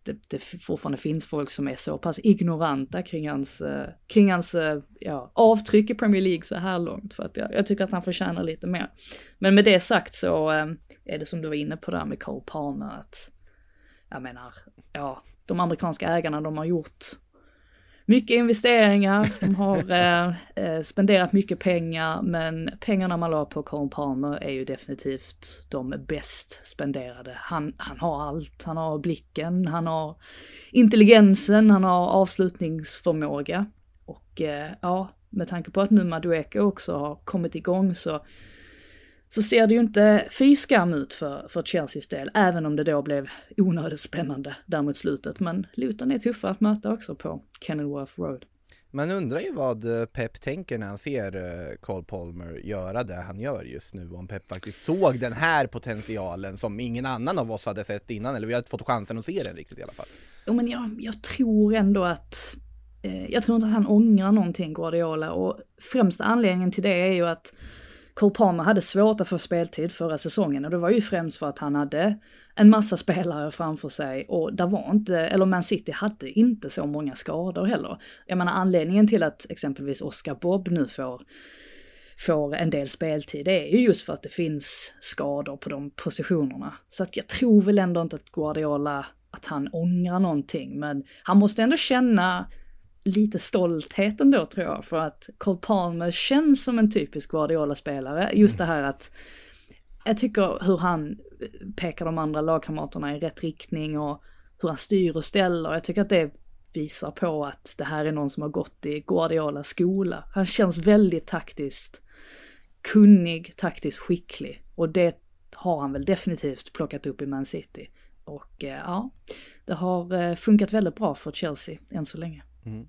det, det fortfarande finns folk som är så pass ignoranta kring hans, eh, kring hans eh, ja, avtryck i Premier League så här långt. För att jag, jag tycker att han förtjänar lite mer. Men med det sagt så eh, är det som du var inne på där med Cole Palmer att jag menar, ja, de amerikanska ägarna de har gjort mycket investeringar, de har eh, eh, spenderat mycket pengar, men pengarna man la på Colin Palmer är ju definitivt de bäst spenderade. Han, han har allt, han har blicken, han har intelligensen, han har avslutningsförmåga. Och eh, ja, med tanke på att nu Madueke också har kommit igång så så ser det ju inte fy skam ut för, för Chelseas del, även om det då blev onödigt spännande där mot slutet. Men Luton är tuffa att möta också på Kenilworth Road. Man undrar ju vad eh, Pep tänker när han ser eh, Cole Palmer göra det han gör just nu. Om Pep faktiskt såg den här potentialen som ingen annan av oss hade sett innan, eller vi har inte fått chansen att se den riktigt i alla fall. Jo men jag, jag tror ändå att eh, jag tror inte att han ångrar någonting Guardiola och främsta anledningen till det är ju att Cole Palmer hade svårt att få speltid förra säsongen och det var ju främst för att han hade en massa spelare framför sig och där var inte, eller Man City hade inte så många skador heller. Jag menar anledningen till att exempelvis Oscar Bob nu får får en del speltid, det är ju just för att det finns skador på de positionerna. Så att jag tror väl ändå inte att Guardiola, att han ångrar någonting, men han måste ändå känna lite stolthet ändå tror jag, för att Cole Palmer känns som en typisk Guardiola-spelare. Just det här att jag tycker hur han pekar de andra lagkamraterna i rätt riktning och hur han styr och ställer. Jag tycker att det visar på att det här är någon som har gått i Guardiolas skola. Han känns väldigt taktiskt kunnig, taktiskt skicklig och det har han väl definitivt plockat upp i Man City. Och eh, ja, det har eh, funkat väldigt bra för Chelsea än så länge. Mm.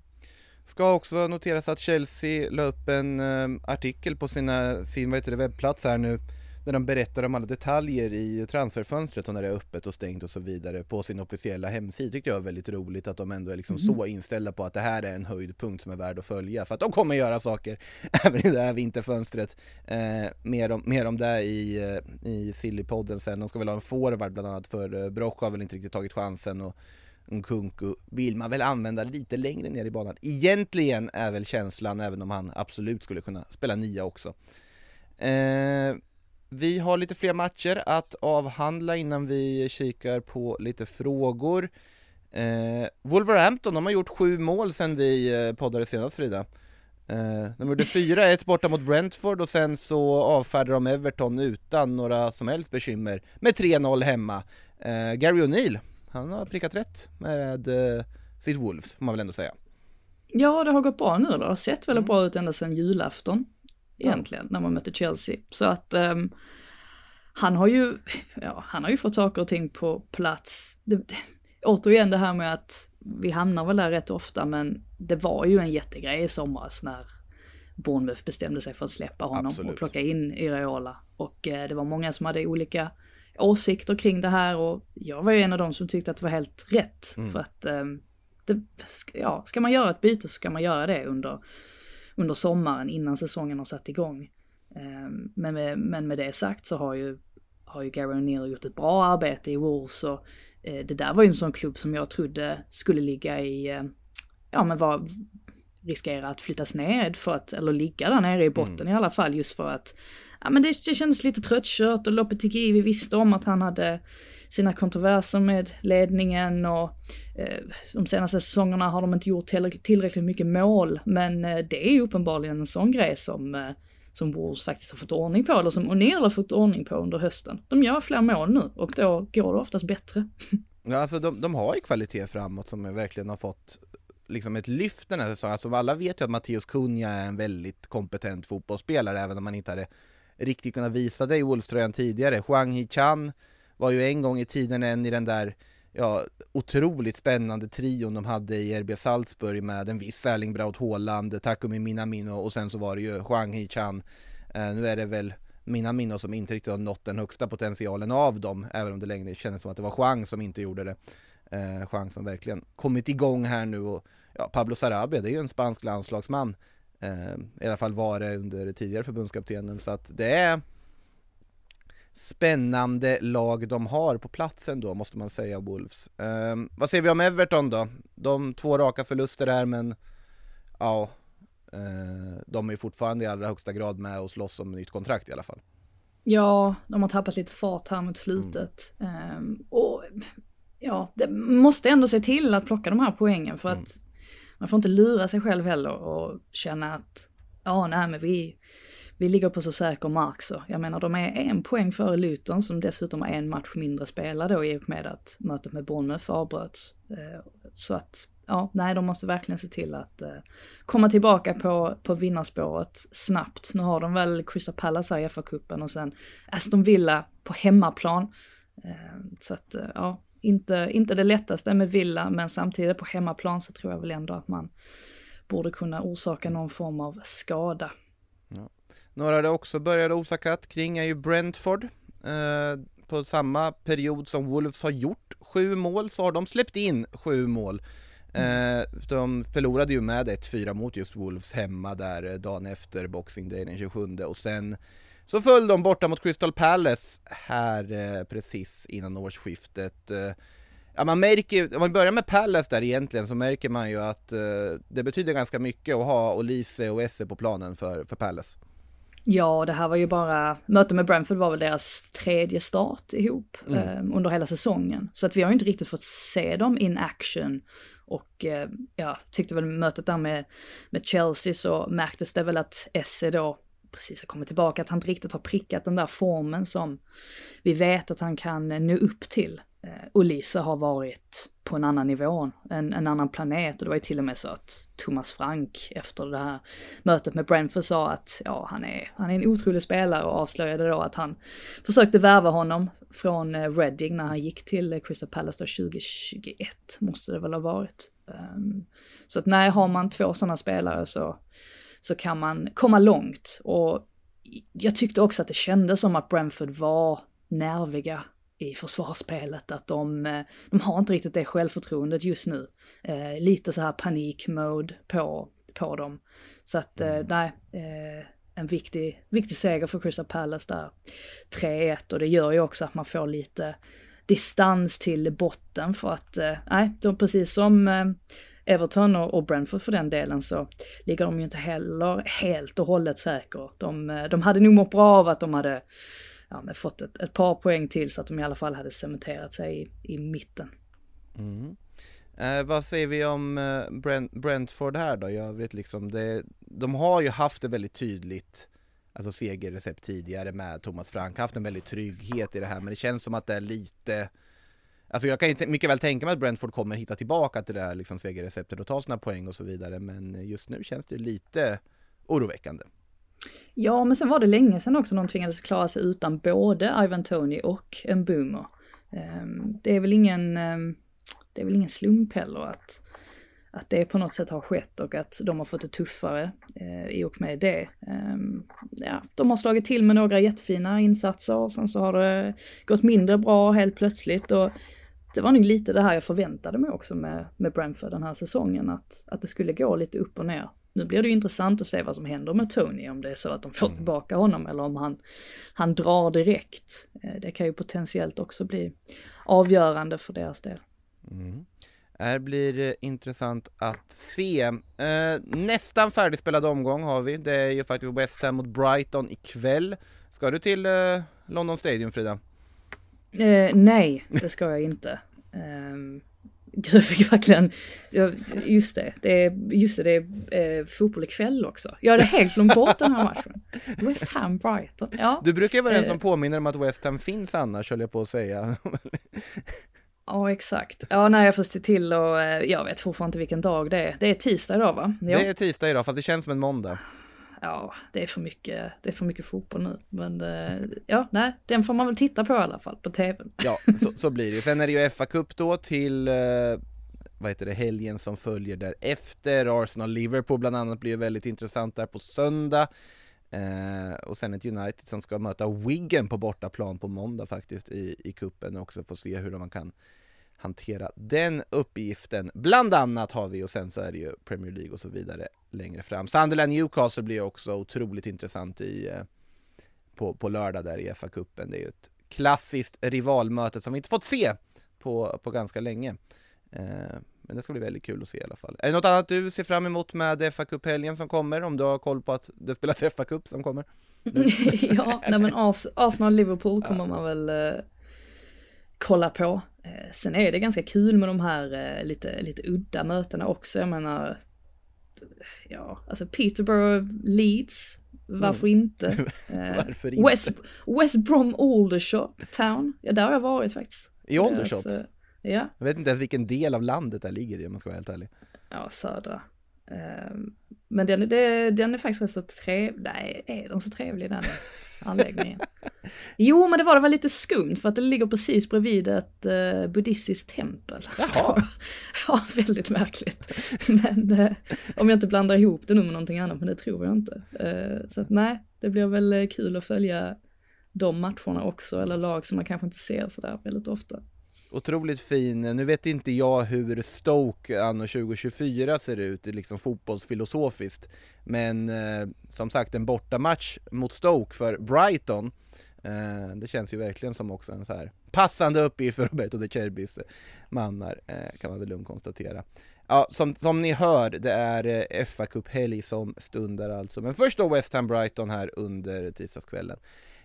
Ska också noteras att Chelsea la upp en uh, artikel på sina, sin vad heter det, webbplats här nu där de berättar om alla detaljer i transferfönstret och när det är öppet och stängt och så vidare på sin officiella hemsida. tyckte jag var väldigt roligt att de ändå är liksom mm. så inställda på att det här är en höjdpunkt som är värd att följa för att de kommer göra saker även i det här vinterfönstret. Eh, mer, om, mer om det i, uh, i Sillypodden sen. De ska väl ha en forward bland annat för uh, Broch har väl inte riktigt tagit chansen och Nkunku vill man väl använda lite längre ner i banan. Egentligen är väl känslan, även om han absolut skulle kunna spela nia också. Eh, vi har lite fler matcher att avhandla innan vi kikar på lite frågor. Eh, Wolverhampton, de har gjort sju mål sedan vi eh, poddade senast Frida. Eh, de gjorde 4-1 borta mot Brentford och sen så avfärdade de Everton utan några som helst bekymmer med 3-0 hemma. Eh, Gary O'Neill han har prickat rätt med eh, sitt Wolves, får man väl ändå säga. Ja, det har gått bra nu. Det har sett väldigt mm. bra ut ända sedan julafton. Egentligen, ja. när man mötte Chelsea. Så att um, han har ju, ja, han har ju fått saker och ting på plats. Det, det, återigen det här med att vi hamnar väl där rätt ofta, men det var ju en jättegrej i somras när Bournemouth bestämde sig för att släppa honom Absolut. och plocka in Iraola. Och eh, det var många som hade olika åsikter kring det här och jag var ju en av dem som tyckte att det var helt rätt. Mm. För att, um, det, ja, ska man göra ett byte så ska man göra det under, under sommaren innan säsongen har satt igång. Um, men, med, men med det sagt så har ju, har ju Gary O'Neill gjort ett bra arbete i Wolves och uh, det där var ju en sån klubb som jag trodde skulle ligga i, uh, ja men var riskera att flyttas ned för att, eller ligga där nere i botten i alla fall just för att, ja men det, det kändes lite tröttkört och Lopetegui, vi visste om att han hade sina kontroverser med ledningen och eh, de senaste säsongerna har de inte gjort tillräckligt, tillräckligt mycket mål, men eh, det är ju uppenbarligen en sån grej som eh, som Wolves faktiskt har fått ordning på, eller som O'Neill har fått ordning på under hösten. De gör fler mål nu och då går det oftast bättre. Ja, alltså de, de har ju kvalitet framåt som verkligen har fått liksom ett lyft den här säsongen. Alltså alla vet ju att Matteus Kunja är en väldigt kompetent fotbollsspelare, även om man inte hade riktigt kunnat visa det i Wolves-tröjan tidigare. Huang Hee-Chan var ju en gång i tiden en i den där ja, otroligt spännande trion de hade i RB Salzburg med en viss Erling Braut Haaland, Takumi Minamino och sen så var det ju Huang Hee-Chan. Eh, nu är det väl Minamino som inte riktigt har nått den högsta potentialen av dem, även om det länge kändes som att det var Huang som inte gjorde det. Eh, Huang som verkligen kommit igång här nu och ja, Pablo Sarabia, det är ju en spansk landslagsman. Eh, I alla fall var det under tidigare förbundskaptenen, så att det är spännande lag de har på platsen då, måste man säga, Wolves. Eh, vad säger vi om Everton då? De två raka förluster här, men ja, eh, de är fortfarande i allra högsta grad med och slåss om nytt kontrakt i alla fall. Ja, de har tappat lite fart här mot slutet. Mm. Um, och ja, det måste ändå se till att plocka de här poängen för mm. att man får inte lura sig själv heller och känna att ja, nej men vi, vi ligger på så säker mark så. Jag menar de är en poäng före Luton som dessutom har en match mindre spelad då i och med att mötet med Bournemouth avbröts. Eh, så att ja, nej, de måste verkligen se till att eh, komma tillbaka på, på vinnarspåret snabbt. Nu har de väl Crystal Palace här i FA-cupen och sen Aston Villa på hemmaplan. Eh, så att ja, inte, inte det lättaste med Villa, men samtidigt på hemmaplan så tror jag väl ändå att man borde kunna orsaka någon form av skada. Ja. Några det också började osa katt kring är ju Brentford. Eh, på samma period som Wolves har gjort sju mål så har de släppt in sju mål. Eh, de förlorade ju med 1-4 mot just Wolves hemma där eh, dagen efter Boxing Day den 27 och sen så föll de borta mot Crystal Palace här eh, precis innan årsskiftet. Eh, ja, man märker, om man börjar med Palace där egentligen så märker man ju att eh, det betyder ganska mycket att ha Olise och Esse på planen för, för Palace. Ja, det här var ju bara, mötet med Brentford var väl deras tredje start ihop mm. eh, under hela säsongen. Så att vi har ju inte riktigt fått se dem in action. Och eh, ja, tyckte väl mötet där med, med Chelsea så märktes det väl att Esse då precis har kommit tillbaka, att han inte riktigt har prickat den där formen som vi vet att han kan nå upp till. Eh, och Lisa har varit på en annan nivå, en, en, annan planet och det var ju till och med så att Thomas Frank efter det här mötet med Brentford sa att ja, han är, han är en otrolig spelare och avslöjade då att han försökte värva honom från eh, Reading när han gick till eh, Crystal Palace 2021 måste det väl ha varit. Ehm, så att nej, har man två sådana spelare så så kan man komma långt. Och jag tyckte också att det kändes som att Brentford var nerviga i försvarsspelet, att de, eh, de har inte riktigt det självförtroendet just nu. Eh, lite så här panikmode på, på dem. Så att eh, mm. nej, eh, en viktig, viktig seger för Crystal Palace där. 3-1 och det gör ju också att man får lite distans till botten för att, eh, nej, de precis som eh, Everton och, Brentford för den delen så ligger de ju inte heller helt och hållet säker. De, eh, de hade nog mått bra av att de hade ja, fått ett, ett, par poäng till så att de i alla fall hade cementerat sig i, i mitten. Mm. Eh, vad säger vi om Brent, Brentford här då i övrigt liksom? Det, de har ju haft det väldigt tydligt alltså segerrecept tidigare med Thomas Frank, haft en väldigt trygghet i det här men det känns som att det är lite Alltså jag kan ju mycket väl tänka mig att Brentford kommer hitta tillbaka till det där liksom segerreceptet och ta sina poäng och så vidare men just nu känns det lite oroväckande. Ja, men sen var det länge sedan också de tvingades klara sig utan både Ivan Tony och Mbumo. boomer. det är väl ingen, ehm, det är väl ingen slump heller att, att det på något sätt har skett och att de har fått det tuffare eh, i och med det. Ehm, ja, de har slagit till med några jättefina insatser och sen så har det gått mindre bra helt plötsligt och det var nog lite det här jag förväntade mig också med, med Brentford den här säsongen, att, att det skulle gå lite upp och ner. Nu blir det ju intressant att se vad som händer med Tony, om det är så att de får mm. tillbaka honom eller om han, han drar direkt. Eh, det kan ju potentiellt också bli avgörande för deras del. Mm. Det här blir eh, intressant att se. Eh, nästan färdigspelad omgång har vi. Det är ju faktiskt West Ham mot Brighton ikväll. Ska du till eh, London Stadium Frida? Eh, nej, det ska jag inte. Um, jag fick verkligen, just det, det är, just det, det är eh, fotboll ikväll också. Jag hade helt glömt bort den här matchen. West Ham Brighton, ja. Du brukar ju vara den Eh. som påminner om att West Ham finns annars, höll jag på att säga. Ja, exakt. Ja, nej, jag får se till och eh, jag vet fortfarande inte vilken dag det är. Det är tisdag idag va? Ja. Det är tisdag idag, fast det känns som en måndag. Ja, det är för mycket, det är för mycket fotboll nu. Men eh, ja, nej, den får man väl titta på i alla fall, på tvn. Ja, så, så blir det. Sen är det ju FA-cup då till eh, vad heter det, helgen som följer därefter. Arsenal-Liverpool bland annat blir ju väldigt intressant där på söndag. Eh, och sen ett United som ska möta Wigan på bortaplan på måndag faktiskt i, i kuppen också. Få se hur man kan hantera den uppgiften. Bland annat har vi och sen så är det ju Premier League och så vidare längre fram. Sunderland Newcastle blir också otroligt intressant i eh, på, på lördag där i FA-cupen. Det är ju ett klassiskt rivalmöte som vi inte fått se på, på ganska länge. Eh, men det ska bli väldigt kul att se i alla fall. Är det något annat du ser fram emot med fa Cup-helgen som kommer? Om du har koll på att det spelas FA-cup som kommer? ja, nej men Ars Arsenal-Liverpool kommer man väl eh, kolla på. Eh, sen är det ganska kul med de här eh, lite, lite udda mötena också. Jag menar, ja, alltså Peterborough Leeds, varför inte? Eh, Mm. Varför inte? West, West Brom Aldershot Town, ja där har jag varit faktiskt. I Aldershot? Deras, Ja, Jag vet inte ens vilken del av landet det ligger i om man ska vara helt ärlig. ja södra. Eh, Men den, den är faktiskt rätt så trevlig, nej är den så trevlig den anläggningen? Jo men det var det var lite skumt för att det ligger precis bredvid ett uh, buddhistiskt tempel. Jaha. ja, väldigt märkligt. Men eh, om jag inte blandar ihop det nu med någonting annat, men det tror jag inte. Eh, så att nej, det blir väl kul att följa de matcherna också, eller lag som man kanske inte ser sådär väldigt ofta. Otroligt fin. Nu vet inte jag hur Stoke anno 2024 ser ut, liksom fotbollsfilosofiskt. Men eh, som sagt, en bortamatch mot Stoke för Brighton, eh, det känns ju verkligen som också en så här passande uppgift för Roberto De Cerbis mannar, eh, kan man väl lugnt konstatera. Ja, som, som ni hör, det är eh, fa Cup-helg som stundar alltså. Men först då West Ham Brighton här under tisdagskvällen.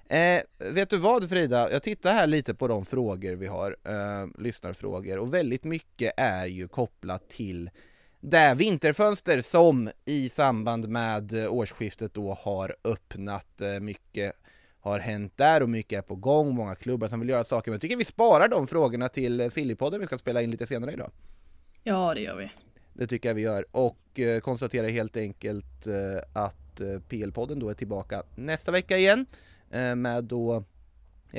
Eh, vet du vad Frida, jag tittar här lite på de frågor vi har, eh, lyssnarfrågor och väldigt mycket är ju kopplat till det vinterfönster som i samband med eh, årsskiftet då har öppnat. Eh, mycket har hänt där och mycket är på gång, många klubbar som vill göra saker. Men jag tycker vi sparar de frågorna till eh, Sillypodden vi ska spela in lite senare idag. Ja, det gör vi. Det tycker jag vi gör och konstaterar helt enkelt att PL-podden då är tillbaka nästa vecka igen Eh, med då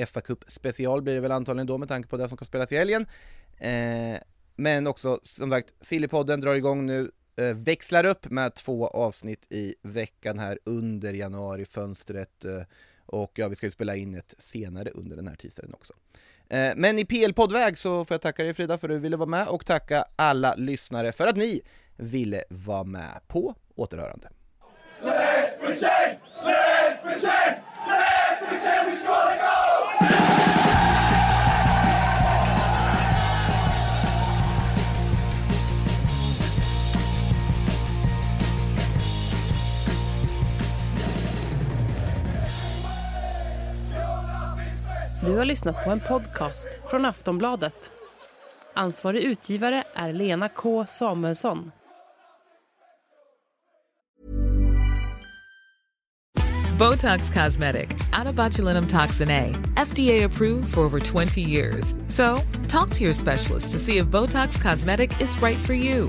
fa Cup special blir det väl antagligen då med tanke på det som ska spelas i helgen. Eh, men också som sagt, Sillypodden drar igång nu, eh, växlar upp med två avsnitt i veckan här under januarifönstret eh, och ja, vi ska ju spela in ett senare under den här tisdagen också. Eh, Men i PL-poddväg så får jag tacka dig Frida för att du ville vara med och tacka alla lyssnare för att ni ville vara med på återhörande. Du har lyssnat på en podcast från Aftonbladet. Ansvarig utgivare är Lena K Samuelsson. Botox Cosmetic, Atobatulinum toxin A, FDA approved for over 20 years. So, talk to your specialist to see if Botox Cosmetic is right for you.